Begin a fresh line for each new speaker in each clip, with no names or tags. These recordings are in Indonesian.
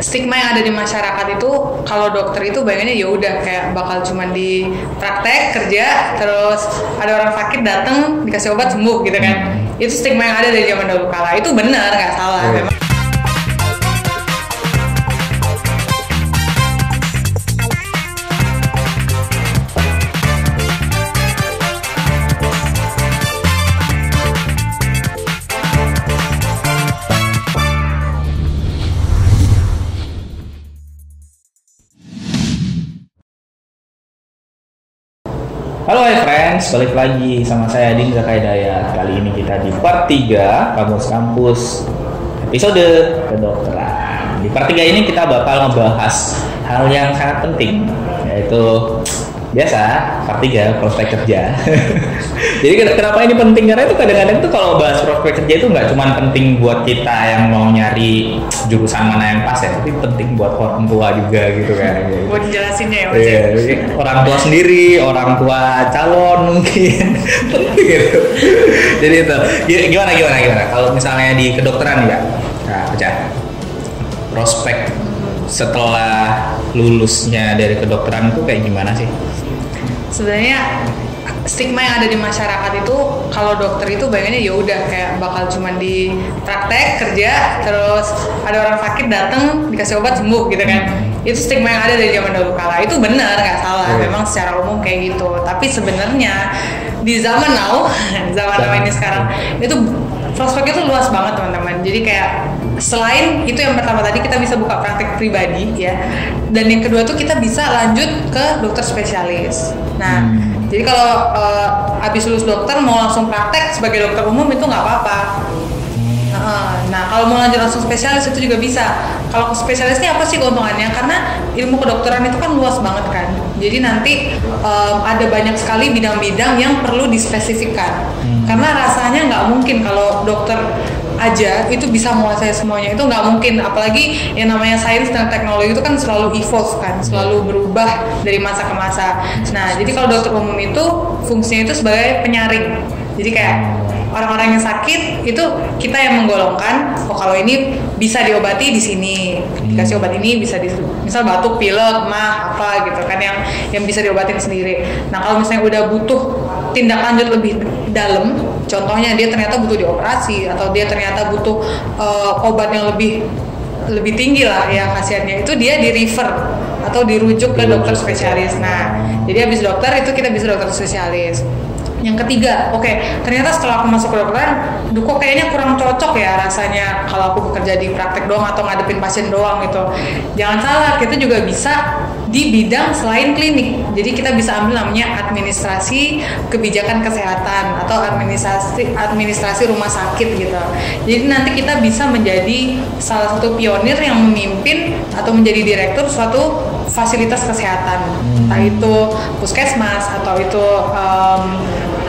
stigma yang ada di masyarakat itu kalau dokter itu bayangannya ya udah kayak bakal cuman di praktek kerja terus ada orang sakit datang dikasih obat sembuh gitu kan. Itu stigma yang ada dari zaman dahulu kala. Itu benar nggak salah
Iya.
memang
Halo hai friends, balik lagi sama saya Din Zakai Dayat. Kali ini kita di part 3 Kamus Kampus episode kedokteran. Di part 3 ini kita bakal ngebahas hal yang sangat penting yaitu biasa part 3 prospek kerja. Jadi ken- kenapa ini penting karena itu kadang-kadang tuh kalau bahas prospek kerja itu nggak cuma penting buat kita yang mau nyari jurusan mana yang pas ya, tapi penting buat orang tua juga gitu kan. Gitu.
buat jelasinnya ya Mas ya.
Iya, orang tua sendiri, orang tua calon mungkin penting gitu. Jadi itu Gi- gimana gimana gimana? Kalau misalnya di kedokteran ya, nah, prospek setelah lulusnya dari kedokteran itu kayak gimana sih?
sebenarnya stigma yang ada di masyarakat itu kalau dokter itu bayangannya ya udah kayak bakal cuman di praktek kerja terus ada orang sakit datang dikasih obat sembuh gitu kan. Itu stigma yang ada dari zaman dahulu kala. Itu benar nggak salah.
Iya.
memang secara umum kayak gitu. Tapi sebenarnya di zaman now zaman now ini sekarang itu prospeknya tuh luas banget teman-teman. Jadi kayak selain itu yang pertama tadi kita bisa buka praktek pribadi ya dan yang kedua tuh kita bisa lanjut ke dokter spesialis nah
Hmm.
jadi kalau eh, habis lulus dokter mau langsung praktek sebagai dokter umum itu nggak apa-apa. Nah, kalau mau lanjut langsung spesialis itu juga bisa. Kalau ke spesialisnya apa sih keuntungannya? Karena ilmu kedokteran itu kan luas banget kan. Jadi nanti em, ada banyak sekali bidang-bidang yang perlu dispesifikkan. Karena rasanya nggak mungkin kalau dokter aja itu bisa menguasai semuanya. Itu nggak mungkin apalagi yang namanya sains dan teknologi itu kan selalu evolve kan selalu berubah dari masa ke masa. Nah jadi kalau dokter umum itu fungsinya itu sebagai penyaring. Jadi kayak orang-orang yang sakit itu kita yang menggolongkan oh kalau ini bisa diobati di sini. Dikasih obat ini bisa di misal batuk pilek mah apa gitu kan yang yang bisa diobatin sendiri. Nah kalau misalnya udah butuh tindak lanjut lebih dalam contohnya dia ternyata butuh dioperasi atau dia ternyata butuh eh, obat yang lebih lebih tinggi lah ya khasiatnya itu dia di refer atau dirujuk ke dokter spesialis. Nah jadi habis dokter itu kita bisa dokter spesialis. Yang ketiga, oke, ternyata setelah aku masuk kedokteran, duh kok kayaknya kurang cocok ya rasanya kalau aku bekerja di praktek doang atau ngadepin pasien doang gitu. Jangan salah, kita juga bisa di bidang selain klinik. Jadi kita bisa ambil namanya administrasi kebijakan kesehatan atau administrasi administrasi rumah sakit gitu. Jadi nanti kita bisa menjadi salah satu pionir yang memimpin atau menjadi direktur suatu fasilitas kesehatan, entah itu puskesmas atau itu em,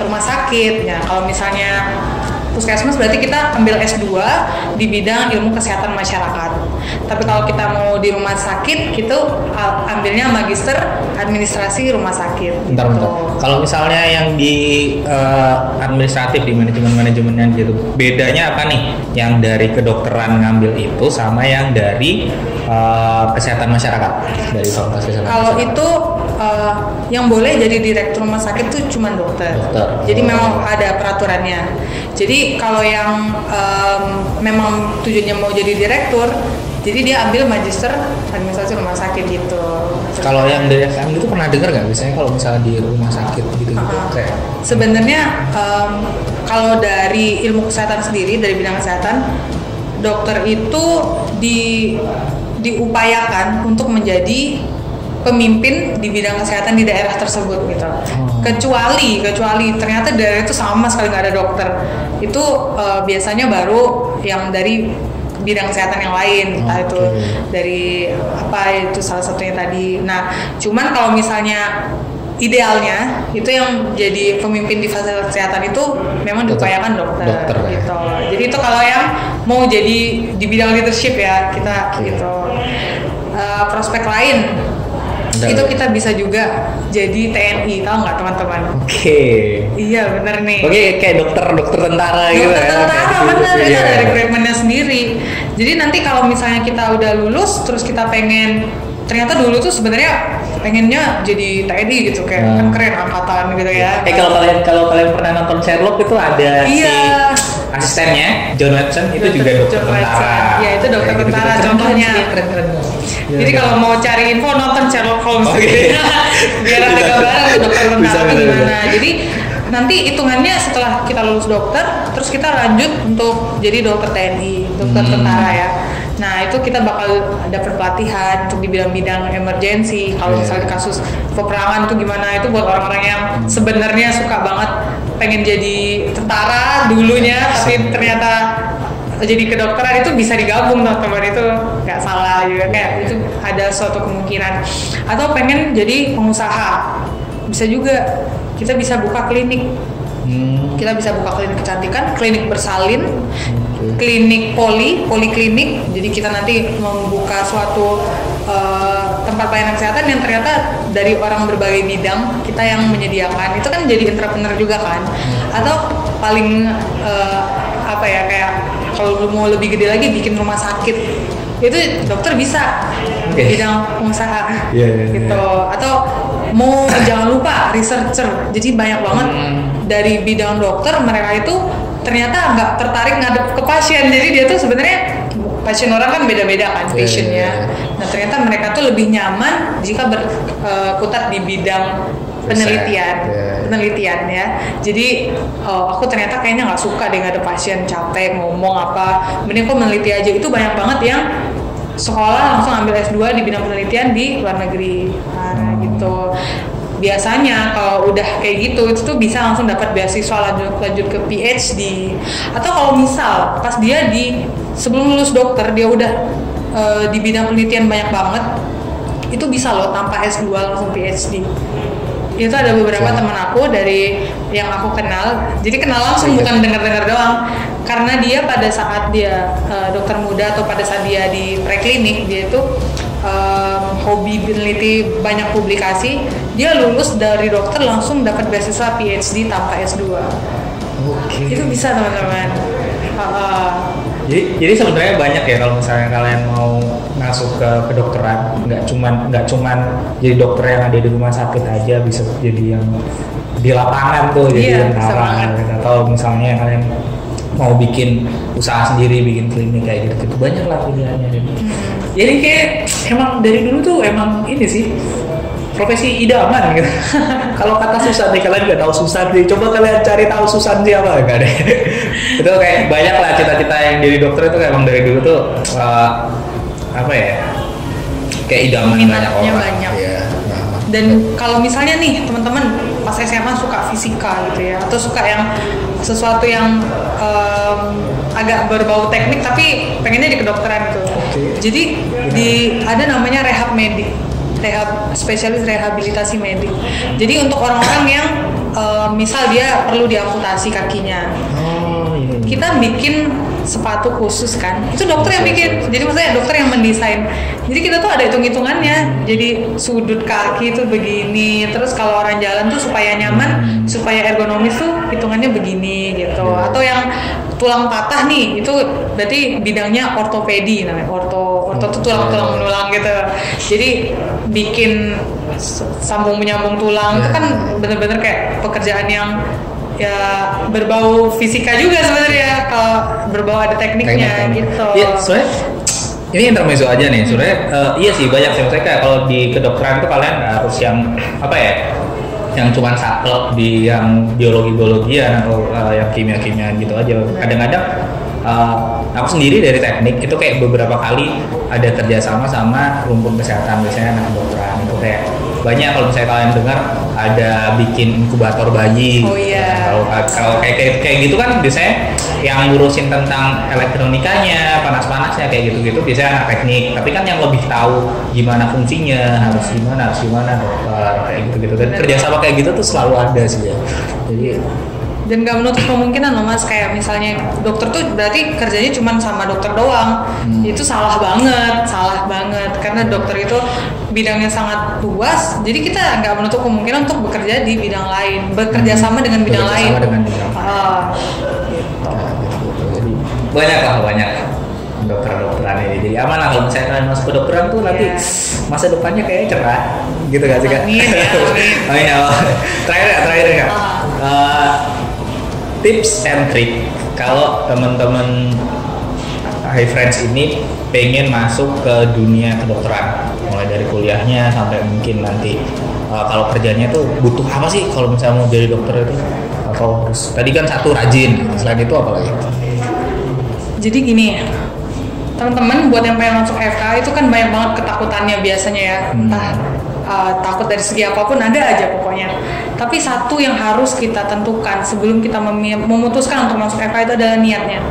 rumah sakit. Ya, kalau misalnya puskesmas berarti kita ambil S2 di bidang ilmu kesehatan masyarakat. Tapi kalau kita mau di rumah sakit, itu ambilnya magister administrasi rumah sakit.
Bentar,
gitu.
bentar. Kalau misalnya yang di eh, administratif di manajemen-manajemennya gitu, bedanya apa nih? Yang dari kedokteran ngambil itu sama yang dari eh, kesehatan masyarakat dari fakultas kesehatan
Kalau
masyarakat.
itu uh, yang boleh jadi direktur rumah sakit itu cuma dokter.
Dokter.
Jadi
Oh.
memang ada peraturannya. Jadi kalau yang um, memang tujuannya mau jadi direktur, jadi dia ambil magister administrasi rumah sakit gitu.
Kalau yang dari FM itu pernah dengar nggak? Biasanya kalau misalnya di rumah sakit gitu-gitu
Uh-uh.
kayak
Sebenarnya um, kalau dari ilmu kesehatan sendiri dari bidang kesehatan, dokter itu di diupayakan untuk menjadi pemimpin di bidang kesehatan di daerah tersebut gitu. Kecuali kecuali ternyata daerah itu sama sekali nggak ada dokter, itu uh, biasanya baru yang dari bidang kesehatan yang lain, entah itu dari apa itu salah satunya tadi. Nah, cuman kalau misalnya idealnya itu yang jadi pemimpin di fasilitas kesehatan itu memang diupayakan dokter,
Dokter, ya.
gitu. Jadi itu kalau yang mau jadi di bidang leadership ya kita
Oke.
gitu. Eh, prospek lain
Ada.
itu kita bisa juga jadi TNI tahu nggak teman-teman
Oke.
iya bener nih
Oke, kayak dokter dokter tentara gitu
dokter
ya.
tentara
Kayak gitu.
bener itu
Iya.
ada rekrutmennya sendiri jadi nanti kalau misalnya kita udah lulus terus kita pengen ternyata dulu tuh sebenarnya pengennya jadi TNI gitu kayak
Hmm.
kan keren angkatan gitu ya
Eh kalau kalian kalau kalian pernah nonton Sherlock itu ada
Iya.
si asistennya John Watson itu juga dokter
John
tentara.
Iya, itu dokter
Kayak gitu-gitu.
tentara
Keren-keren
contohnya.
sih, Keren-keren. Iya,
Jadi
iya.
kalau mau cari info nonton Sherlock Holmes
Oke.
biar ada gambaran dokter tentara itu gimana. Jadi nanti hitungannya setelah kita lulus dokter, terus kita lanjut untuk jadi dokter TNI, dokter
Hmm.
tentara ya. Nah itu kita bakal dapat pelatihan untuk di bidang-bidang emergensi. Kalau
Iya.
misalnya kasus peperangan itu gimana itu buat orang-orang yang sebenarnya suka banget pengen jadi tentara dulunya, tapi ternyata jadi kedokteran itu bisa digabung teman-teman. Itu nggak salah juga. Kayak itu ada suatu kemungkinan. Atau pengen jadi pengusaha. Bisa juga. Kita bisa buka klinik.
Hmm.
kita bisa buka klinik kecantikan klinik bersalin Klinik poli poliklinik. Jadi kita nanti membuka suatu eh, tempat pelayanan kesehatan yang ternyata dari orang berbagai bidang kita yang menyediakan. Itu kan jadi entrepreneur juga kan? Atau paling eh, apa ya kayak kalau mau lebih gede lagi bikin rumah sakit. Itu dokter bisa.
Oke.
bidang pengusaha.
Iya, iya,
gitu. atau mau jangan lupa researcher. Jadi banyak banget
Hmm.
dari bidang dokter mereka itu ternyata nggak tertarik ngadep ke pasien. Jadi dia tuh sebenarnya pasien orang kan beda-beda kan
Iya,
passionnya
iya, iya.
nah ternyata mereka tuh lebih nyaman jika berkutat di bidang penelitian
Iya.
penelitian ya. Jadi oh, aku ternyata kayaknya nggak suka deh ngadep pasien capek ngomong apa. Mending kok meneliti aja. Itu banyak banget yang sekolah langsung ambil S2 di bidang penelitian di luar negeri. Nah, gitu biasanya kalau udah kayak gitu itu tuh bisa langsung dapat beasiswa lanjut lanjut ke PhD atau kalau misal pas dia di sebelum lulus dokter dia udah eh, di bidang penelitian banyak banget itu bisa loh tanpa S2 langsung PhD itu ada beberapa
Siap.
teman aku dari yang aku kenal jadi kenal langsung
Iya.
bukan dengar-dengar doang karena dia pada saat dia eh, dokter muda atau pada saat dia di preklinik dia itu em, hobi meneliti banyak publikasi dia lulus dari dokter langsung dapat beasiswa PhD tanpa S2
Oke.
itu bisa teman-teman Heeh.
Jadi, jadi sebenarnya banyak ya kalau misalnya kalian mau masuk ke kedokteran, nggak cuman nggak cuman jadi dokter yang ada di rumah sakit aja bisa jadi yang di lapangan tuh jadi
Iya,
tentara gitu. atau misalnya kalian mau bikin usaha sendiri, bikin klinik kayak gitu, gitu. banyak lah pilihannya. Jadi kayak emang dari dulu tuh emang ini sih profesi idaman gitu. Kalau kata Susan nih kalian nggak tahu Susan nih, coba kalian cari tahu Susan siapa nggak deh. itu kayak banyak lah cita-cita yang jadi dokter itu kayak emang dari dulu tuh eh, apa ya kayak idaman banyak
Minatnya
orang.
banyak.
Nah,
Dan kalau misalnya nih teman-teman pas SMA suka fisika gitu ya, atau suka yang sesuatu yang em, agak berbau teknik tapi pengennya di kedokteran gitu. Jadi di ada namanya rehab medik, rehab spesialis rehabilitasi medik. Jadi untuk orang-orang yang em, misal dia perlu diamputasi kakinya,
Oh iya. iya.
kita bikin sepatu khusus kan. Itu dokter yang bikin. Jadi maksudnya dokter yang mendesain. Jadi kita tuh ada hitung-hitungannya. Jadi sudut kaki itu begini. Terus kalau orang jalan tuh supaya nyaman supaya ergonomis tuh hitungannya begini gitu. Atau yang tulang patah nih itu berarti bidangnya ortopedi namanya orto orto tuh tulang-tulang menulang gitu jadi bikin sambung menyambung tulang itu kan bener-bener kayak pekerjaan yang ya berbau fisika juga sebenarnya kalau berbau ada tekniknya
Teknik, teknik.
gitu.
Iya, soalnya ini intermezzo aja nih. Sebenarnya eh, iya sih banyak sih kayak kalau di kedokteran itu kalian harus yang apa ya? Yang cuma saklek di yang biologi-biologian atau eh, yang kimia-kimia gitu aja. Kadang-kadang eh, aku sendiri dari teknik itu kayak beberapa kali ada kerjasama sama rumpun kesehatan biasanya anak kedokteran itu kayak banyak kalau misalnya kalian dengar ada bikin inkubator bayi
Oh, iya.
kalau kalau kayak, kayak kayak gitu kan biasanya yang ngurusin tentang elektronikanya panas-panasnya kayak gitu-gitu biasanya anak teknik. Tapi kan yang lebih tahu gimana fungsinya harus gimana harus gimana dokter kayak gitu-gitu. Dan kerjasama kayak gitu tuh selalu ada sih ya. Jadi
Dan gak menutup kemungkinan loh mas. Kayak misalnya dokter tuh berarti kerjanya cuma sama dokter doang.
Hmm.
Itu salah banget, salah banget. Karena dokter itu bidangnya sangat luas. Jadi kita nggak menutup kemungkinan untuk bekerja di bidang lain. Bekerja sama dengan bidang
Bekerja
lain.
sama dengan bidang lain. Banyak lah banyak dokter-dokteran ini. Jadi aman lah kalau misalnya kalian masuk ke dokteran tuh nanti
Iya.
masa depannya kayaknya cerah gitu gak sih kak?
Amin, ya, amin.
amin ya. Terakhir ya, terakhir ya. Eh, tips and trick kalau teman-teman High Friends ini pengen masuk ke dunia kedokteran mulai dari kuliahnya sampai mungkin nanti uh, kalau kerjanya tuh butuh apa sih kalau misalnya mau jadi dokter itu atau harus tadi kan satu rajin selain itu apa lagi
jadi gini teman-teman buat yang pengen masuk FK itu kan banyak banget ketakutannya biasanya ya.
Hmm.
entah uh, takut dari segi apa pun ada aja pokoknya. Tapi satu yang harus kita tentukan sebelum kita memutuskan untuk masuk FK itu adalah niatnya.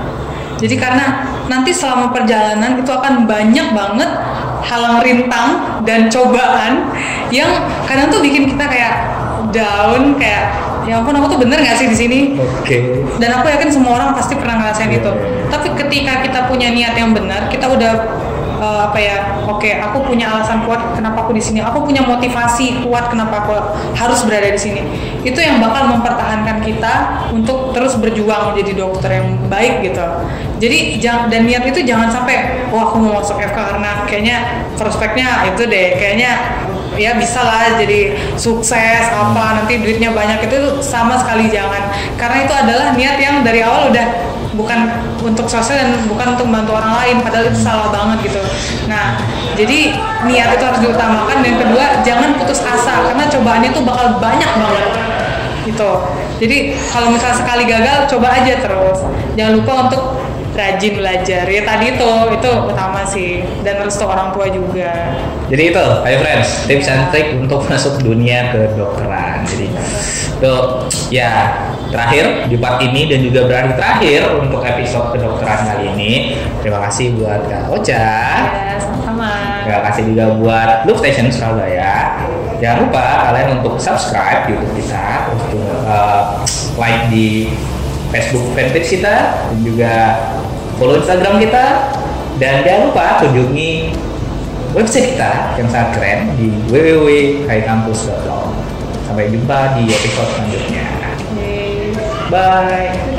Jadi karena nanti selama perjalanan itu akan banyak banget halang rintang dan cobaan yang kadang tuh bikin kita kayak down kayak ya ampun aku tuh bener gak sih di sini?
Oke.
Dan aku yakin semua orang pasti pernah ngerasain
Iya,
itu.
iya.
tapi ketika kita punya niat yang benar kita udah eh, apa ya oke aku punya alasan kuat kenapa aku di sini. Aku punya motivasi kuat kenapa aku harus berada di sini. Itu yang bakal mempertahankan kita untuk terus berjuang menjadi dokter yang baik gitu. Jadi dan niat itu jangan sampai wah aku mau masuk FK karena kayaknya prospeknya itu deh kayaknya ya bisa lah jadi sukses apa nanti duitnya banyak itu sama sekali jangan. Karena itu adalah niat yang dari awal udah bukan untuk sosial dan bukan untuk membantu orang lain padahal itu salah banget gitu. Nah jadi niat itu harus diutamakan dan kedua jangan putus asa karena cobaannya tuh bakal banyak banget gitu. Jadi kalau misalnya sekali gagal coba aja terus. Jangan lupa untuk rajin belajar. Ya tadi itu itu utama sih. Dan restu orang tua juga.
Jadi itu ayo friends tips and trick untuk masuk dunia kedokteran. Jadi itu ya terakhir di part ini dan juga berakhir terakhir untuk episode kedokteran kali ini. Terima kasih buat kak Ocha.
Ya sama-sama.
Terima kasih juga buat Loop Station Surabaya. Jangan lupa kalian untuk subscribe YouTube kita, untuk uh, like di Facebook fanpage kita, dan juga follow Instagram kita, dan jangan lupa kunjungi website kita yang sangat keren di www.kaikampus.com. Sampai jumpa di episode selanjutnya. Bye.